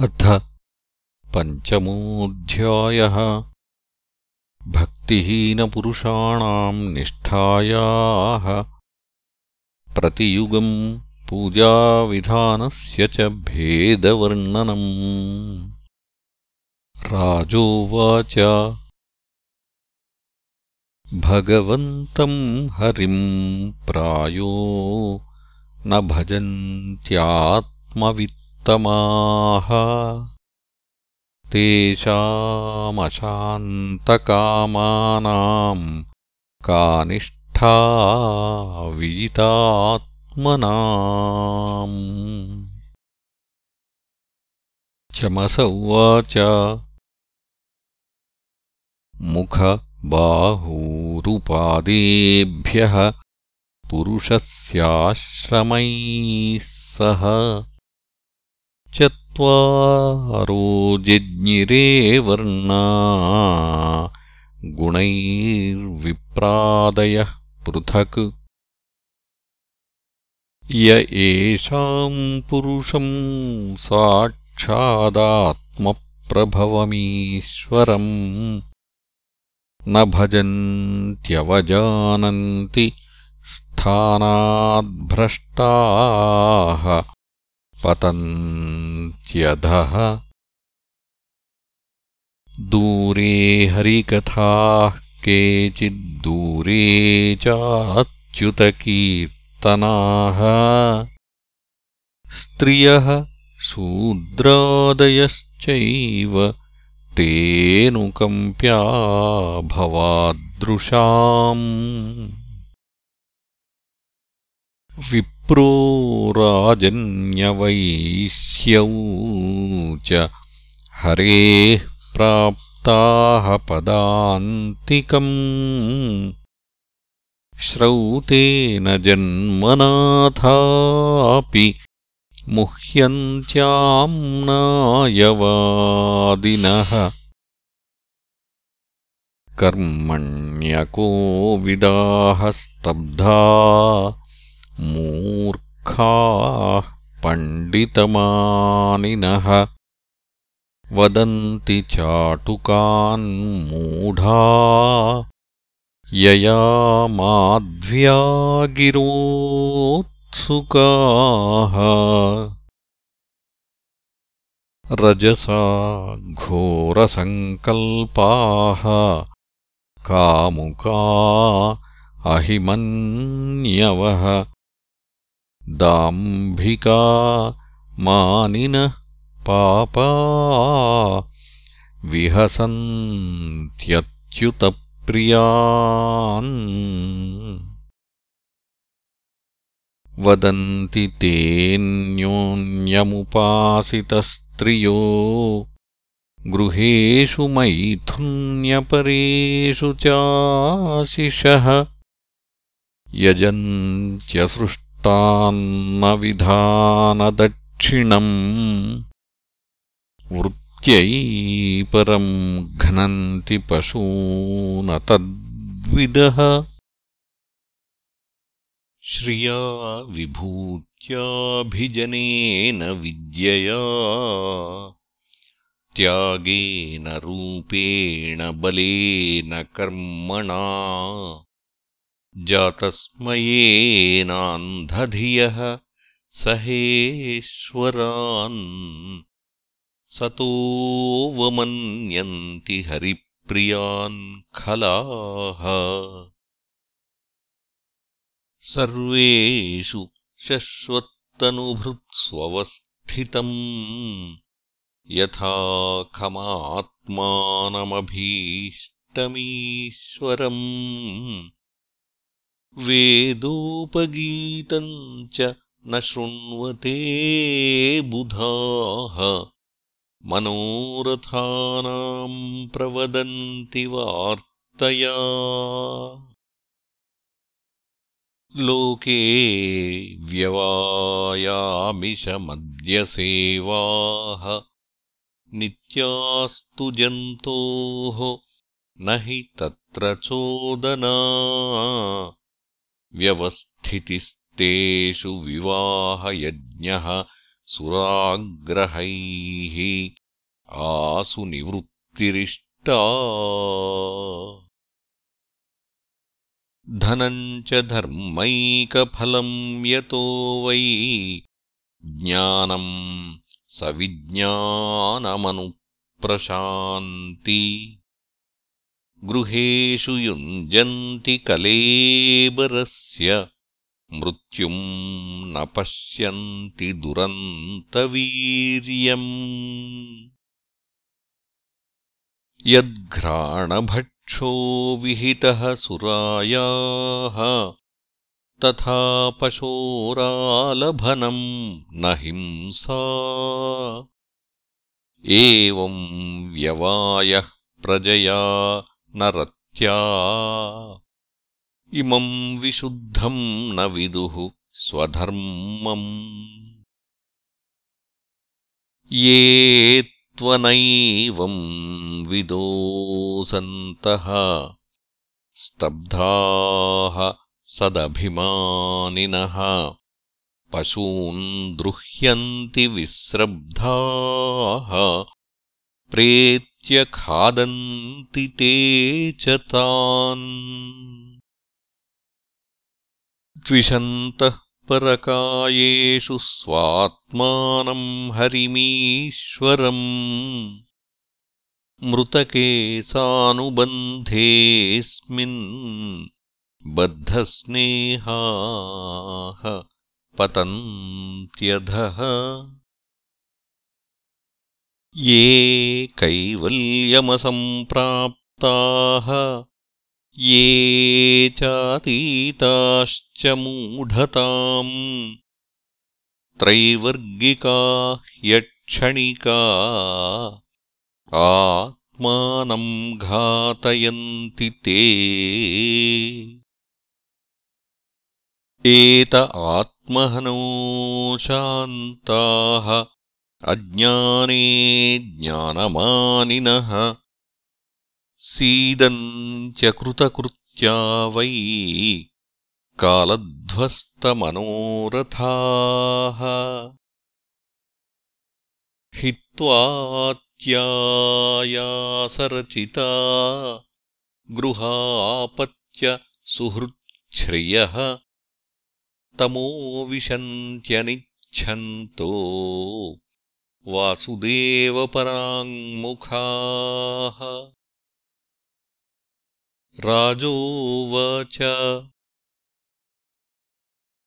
अथ पञ्चमोऽध्यायः। भक्तिहीनपुरुषाणाम् निष्ठायाः। प्रतियुगम् पूजाविधानस्य च भेदवर्णनम्। राजोवाच। भगवन्तम् हरिम् प्रायो न भजन्त्यात्मवित् तमाः तेषामशान्तकामानाम् कानिष्ठा विजितात्मनाम्। चमस उवाच मुखबाहूरुपादेभ्यः पुरुषस्याश्रमैः सह चत्वारो जज्ञिरे वर्णा गुणैर्विप्रादयः पृथक्। य एषाम् पुरुषम् साक्षादात्मप्रभवमीश्वरम्। न भजन्त्यवजानन्ति स्थानाद्भ्रष्टाः पतन्त्यधः। दूरे हरिकथाः केचिद्दूरे चाच्युतकीर्तनाः। स्त्रियः शूद्रादयश्चैव तेऽनुकम्प्या भवादृशाम् विप्रो राजन्यवैश्यौ च हरेः प्राप्ताः पदान्तिकम्। श्रौतेन जन्मनाथापि मुह्यन्त्याम्नायवादिनः कर्मण्यको विदाः स्तब्धा मूर्खाः पण्डितमानिनः वदन्ति चाटुकान्मूढा यया माध्व्यागिरोत्सुकाः रजसा घोरसङ्कल्पाः कामुका अहिमन्यवः दाम्भिका मानिनः पापा विहसन्त्यच्युतप्रियान्। वदन्ति तेऽन्योन्यमुपासितस्त्रियो गृहेषु मैथुन्यपरेषु चाशिषः। यजन्त्यसृष्ट विधानदक्षिणम् वृत्त्यै परम् घ्नन्ति पशून तद्विदः श्रिया विभूत्याभिजनेन विद्यया त्यागेन रूपेण बलेन कर्मणा जातस्मयेनान्धधियः सहेश्वरान् सतोऽवमन्यन्ति हरिप्रियान् खलाः। सर्वेषु शश्वत्तनुभृत्स्वस्थितम् यथा खमात्मानमभीष्टमीश्वरम् वेदोपगीतम् च न शृण्वते बुधाः। मनोरथानाम् प्रवदन्ति वार्तया। लोके व्यवायामिषमद्यसेवाः नित्यास्तु जन्तोः न हि तत्र चोदना व्यवस्थितिस्तेषु विवाहयज्ञः सुराग्रहैः आसु निवृत्तिरिष्टा धनम् च धर्मैकफलम् यतो वै ज्ञानम् सविज्ञानमनुप्रशान्ति गृहेषु युञ्जन्ति कलेबरस्य मृत्युम् न पश्यन्ति दुरन्तवीर्यम्। यद्घ्राणभक्षो विहितः सुरायाः तथा पशोरालभनम् न हिंसा। एवम् व्यवायः प्रजया न रत्या इमम् विशुद्धम् न विदुः स्वधर्मम्। ये त्वनैवम् विदोसन्तः स्तब्धाः सदभिमानिनः। पशून् द्रुह्यन्ति विस्रब्धाः प्रेत्य खादन्ति ते च तान्। द्विषन्तः परकायेषु स्वात्मानम् हरिमीश्वरम्। मृतके सानुबन्धेऽस्मिन् बद्धस्नेहाः पतन्त्यधः ये कैवल्यमसम्प्राप्ताः ये चातीताश्च मूढताम्। त्रैवर्गिका ह्यक्षणिका आत्मानम् घातयन्ति ते। एत आत्महनोशान्ताः अज्ञाने ज्ञानमानिनः। सीदन्त्य कृतकृत्या वै कालध्वस्तमनोरथाः। हित्वात्यायासरचिता गृहापत्य सुहृच्छ्रियः। तमोविशन्त्यनिच्छन्तो वासुदेवपराङ्मुखाः राजोवाच।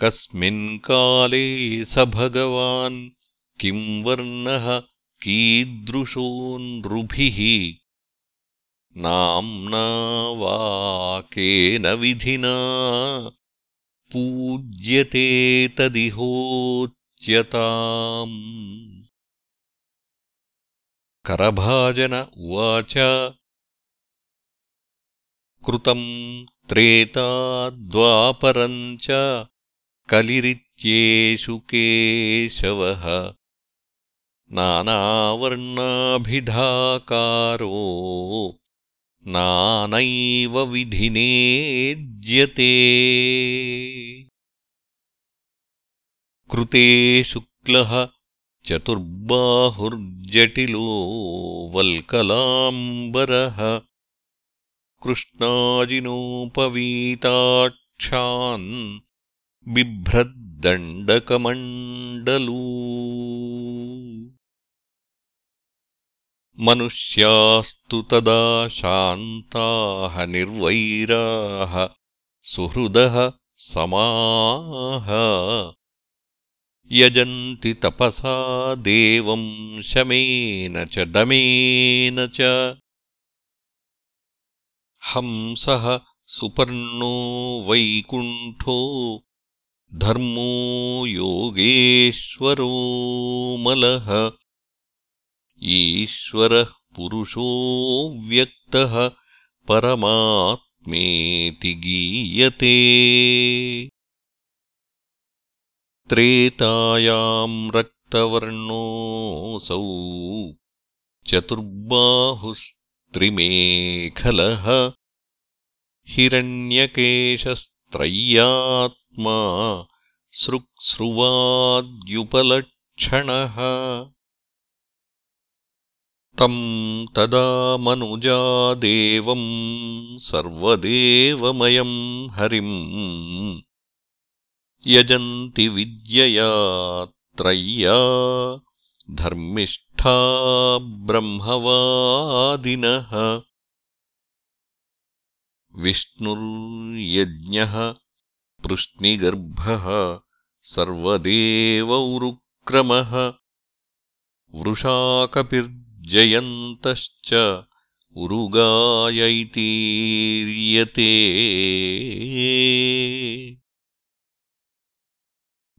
कस्मिन्काले स भगवान् किं वर्णः कीदृशो नृभिः नाम्ना वा केन विधिना पूज्यते तदिहोच्यताम् करभाजन उवाच। कृतम् त्रेताद्वापरम् च कलिरित्येषु केशवः। नानावर्णाभिधाकारो नानैव विधिनेज्यते कृते शुक्लः चतुर्बाहुर्जटिलो वल्कलाम्बरः कृष्णाजिनोपवीताक्षान् बिभ्रद्दण्डकमण्डलू। मनुष्यास्तु तदा शान्ताः निर्वैराः सुहृदः समाः यजन्ति तपसा देवम् शमेन च दमेन च। हंसः सुपर्णो वैकुण्ठो धर्मो योगेश्वरो मलः। ईश्वरः पुरुषो व्यक्तः परमात्मेति गीयते त्रेतायाम् रक्तवर्णोऽसौ चतुर्बाहुस्त्रिमेखलः हिरण्यकेशस्त्रय्यात्मा सृक्सृवाद्युपलक्ष्यते लक्षणः तम् तदा मनुजा देवम् सर्वदेवमयम् हरिम् यजन्ति विद्यया त्रय्या धर्मिष्ठा ब्रह्मवादिनः। विष्णुर्यज्ञः पृश्निगर्भः सर्वदेवौरुक्रमः वृषाकपिर्जयन्तश्च उरुगायैतीर्यते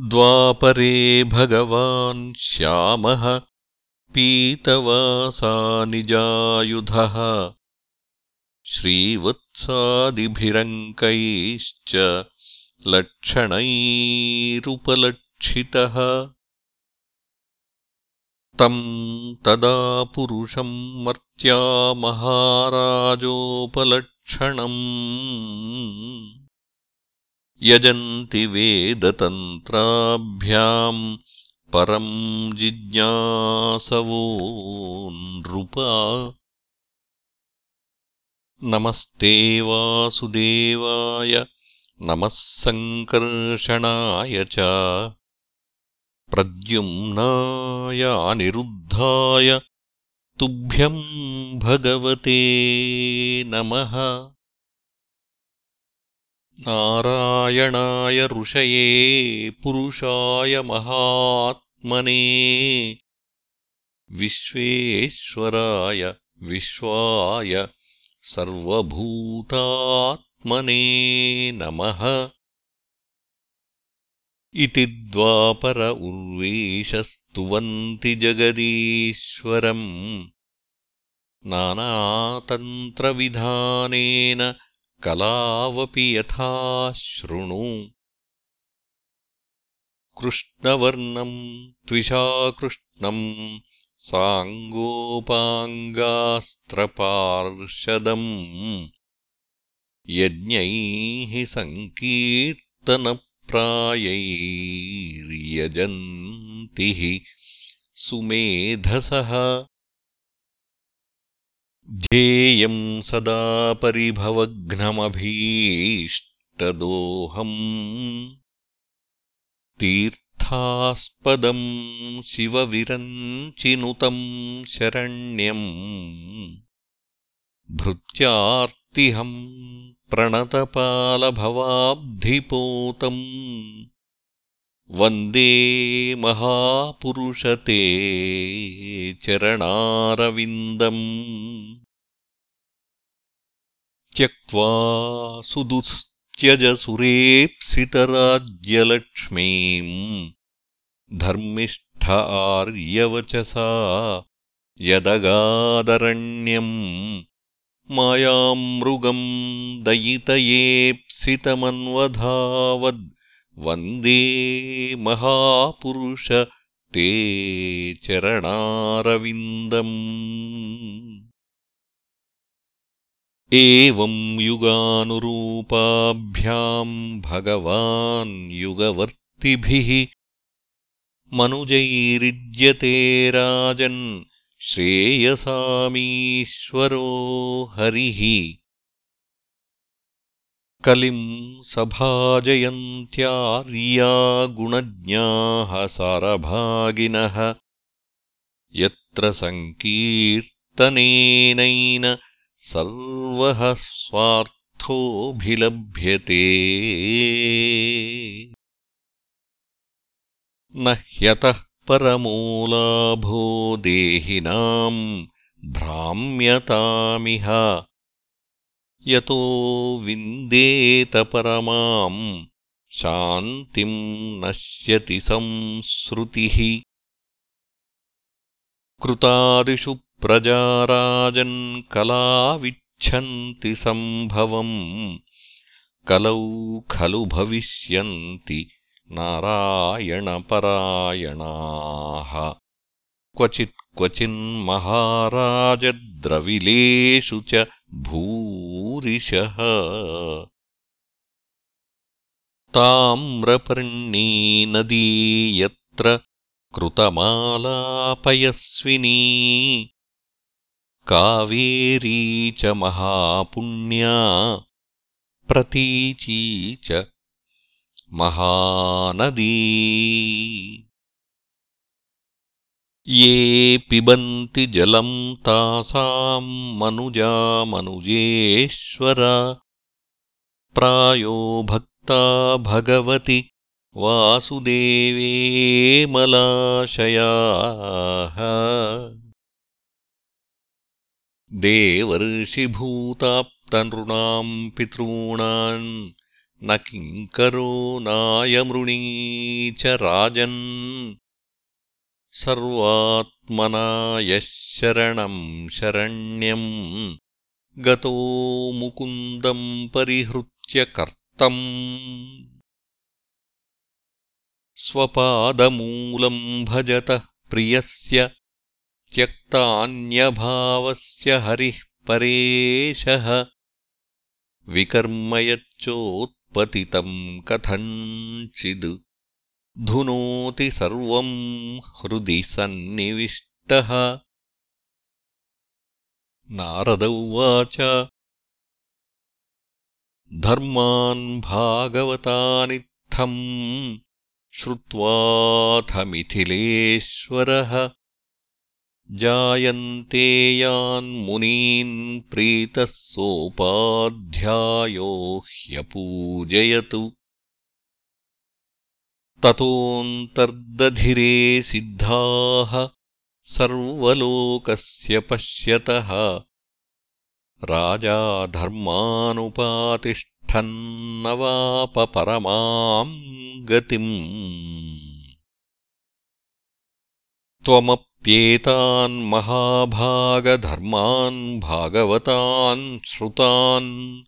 द्वापरे भगवान् श्यामः पीतवासा निजायुधः श्रीवत्सादिभिरङ्कैश्च लक्षणैरुपलक्षितः। तम् तदा पुरुषम् मर्त्या महाराजोपलक्षणम् यजन्ति वेदतन्त्राभ्याम् परम् जिज्ञासवो नृपा नमस्ते वासुदेवाय नमः सङ्कर्षणाय च। प्रद्युम्नाय अनिरुद्धाय तुभ्यम् भगवते नमः नारायणाय ऋषये पुरुषाय महात्मने विश्वेश्वराय विश्वाय सर्वभूतात्मने नमः। इति द्वापर उर्वेशस्तुवन्ति जगदीश्वरम्। नानातन्त्रविधानेन कलावपि यथा शृणु। कृष्णवर्णम् त्विषाकृष्णम् साङ्गोपाङ्गास्त्रपार्षदम् यज्ञैः सङ्कीर्तनप्रायैर्यजन्ति सुमेधसः ध्येयम् सदा परिभवघ्नमभीष्टदोहम्। तीर्थास्पदम् शिवविरञ्चिनुतम् शरण्यम्। भृत्यार्तिहम् प्रणतपालभवाब्धिपोतम्। वन्दे महापुरुषते चरणारविन्दम् त्यक्त्वा सुदुस्त्यजसुरेप्सितराज्यलक्ष्मीम् धर्मिष्ठ आर्यवचसा यदगादरण्यम् मायामृगम् दयितयेप्सितमन्वधावद् वन्दे महापुरुष ते चरणारविन्दम् एवम् युगानुरूपाभ्याम् भगवान् युगवर्तिभिः मनुजैरिज्यते राजन् श्रेयसामीश्वरो हरिः। कलिम् सभाजयन्त्यार्या गुणज्ञाः सारभागिनः। यत्र सङ्कीर्तनेनैन सर्वः स्वार्थोऽभिलभ्यते। न ह्यतः परमोलाभो देहिनाम् भ्राम्यतामिह। यतो विन्देतपरमाम् शान्तिम् नश्यति संसृतिः कृतादिषु प्रजाराजन् कलाविच्छन्ति सम्भवम्। कलौ खलु भविष्यन्ति नारायणपरायणाः। क्वचित् क्वचिन्महाराजद्रविलेषु च भूरिशः ताम्रपर्णी नदी यत्र कृतमालापयस्विनी कावेरी च महापुण्या प्रतीची च महानदी। ये पिबन्ति जलम् तासाम् मनुजा मनुजेश्वर प्रायो भक्ता भगवति वासुदेवे मलाशयाः देवर्षिभूताप्तनृणाम् पितॄणाम् न किङ्करो नायमृणी च राजन्। सर्वात्मना यः शरणम् शरण्यम् गतो मुकुन्दम् परिहृत्य कर्तम्। स्वपादमूलम् भजतः प्रियस्य त्यक्तान्यभावस्य हरिः परेशः। विकर्मयच्चोत्पतितम् कथञ्चिद्। धुनोति सर्वम् हृदि सन्निविष्टः। नारद उवाच धर्मान् भागवतानित्थम् श्रुत्वाथमिथिलेश्वरः जायन्ते यान्मुनीन् प्रीतः सोपाध्यायो ह्यपूजयतु। ततोऽन्तर्दधिरे सिद्धाः सर्वलोकस्य पश्यतः। राजा धर्मानुपातिष्ठन्नवापपरमाम् गतिम् त्वमप्येतान् महाभागधर्मान् भागवतान् श्रुतान्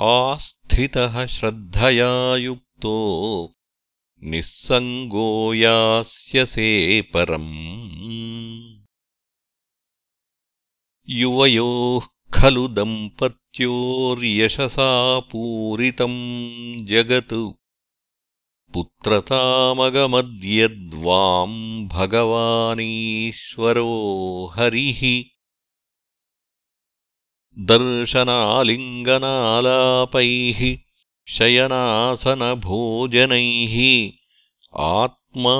आस्थितः श्रद्धया युक्तो निःसङ्गो यास्यसे परम्। युवयोः खलु दम्पत्योर्यशसा पूरितम् जगत्। पुत्रतामगमद्यद्वाम् भगवानीश्वरो हरिः। दर्शनालिङ्गनालापैः शयनासनभोजनैः आत्मा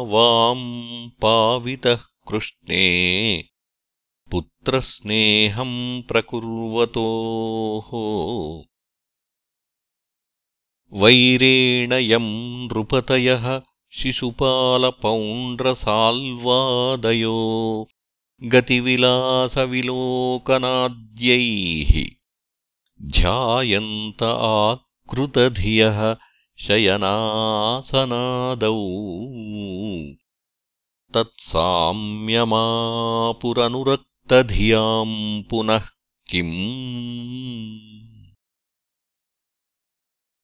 वाम् पावितः कृष्णे पुत्रस्नेहम् प्रकुर्वतोः। वैरेण यम् नृपतयः शिशुपालपौण्ड्रसाल्वादयो गतिविलासविलोकनाद्यैः ध्यायन्त आकृतधियः शयनासनादौ। तत्साम्यमापुरनुरक्तधियाम् पुनः किम्?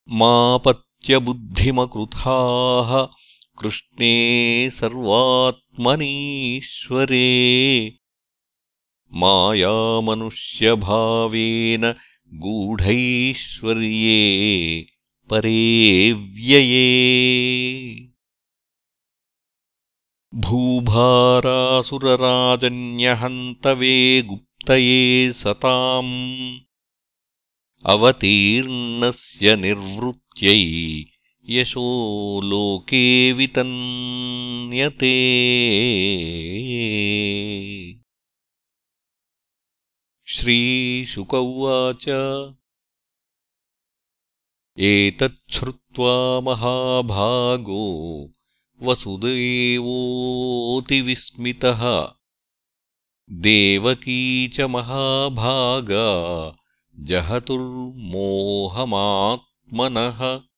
मापत्यबुद्धिमकृथाः कृष्णे सर्वात्मनीश्वरे। मायामनुष्यभावेन गूढैश्वर्ये परेव्यये भूभारासुरराजन्यहन्तवे गुप्तये सताम्। अवतीर्णस्य निर्वृत्यै यशो लोके वितन्यते। श्रीशुक उवाच एतच्छ्रुत्वा महाभागो वसुदेवोऽतिविस्मितः। देवकी च महाभागा जहतुर्मोहमात्मनः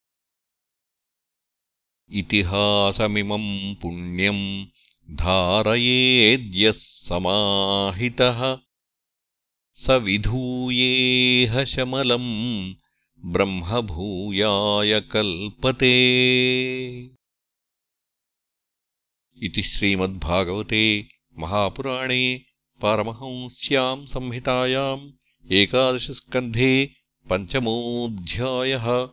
इतिहासमिमम् पुण्यम् धारयेद्यः समाहितः। स विधूयेह शमलम् ब्रह्मभूयाय कल्पते। इति श्रीमद्भागवते महापुराणे पारमहंस्याम् संहितायाम् एकादशस्कन्धे पञ्चमोऽध्यायः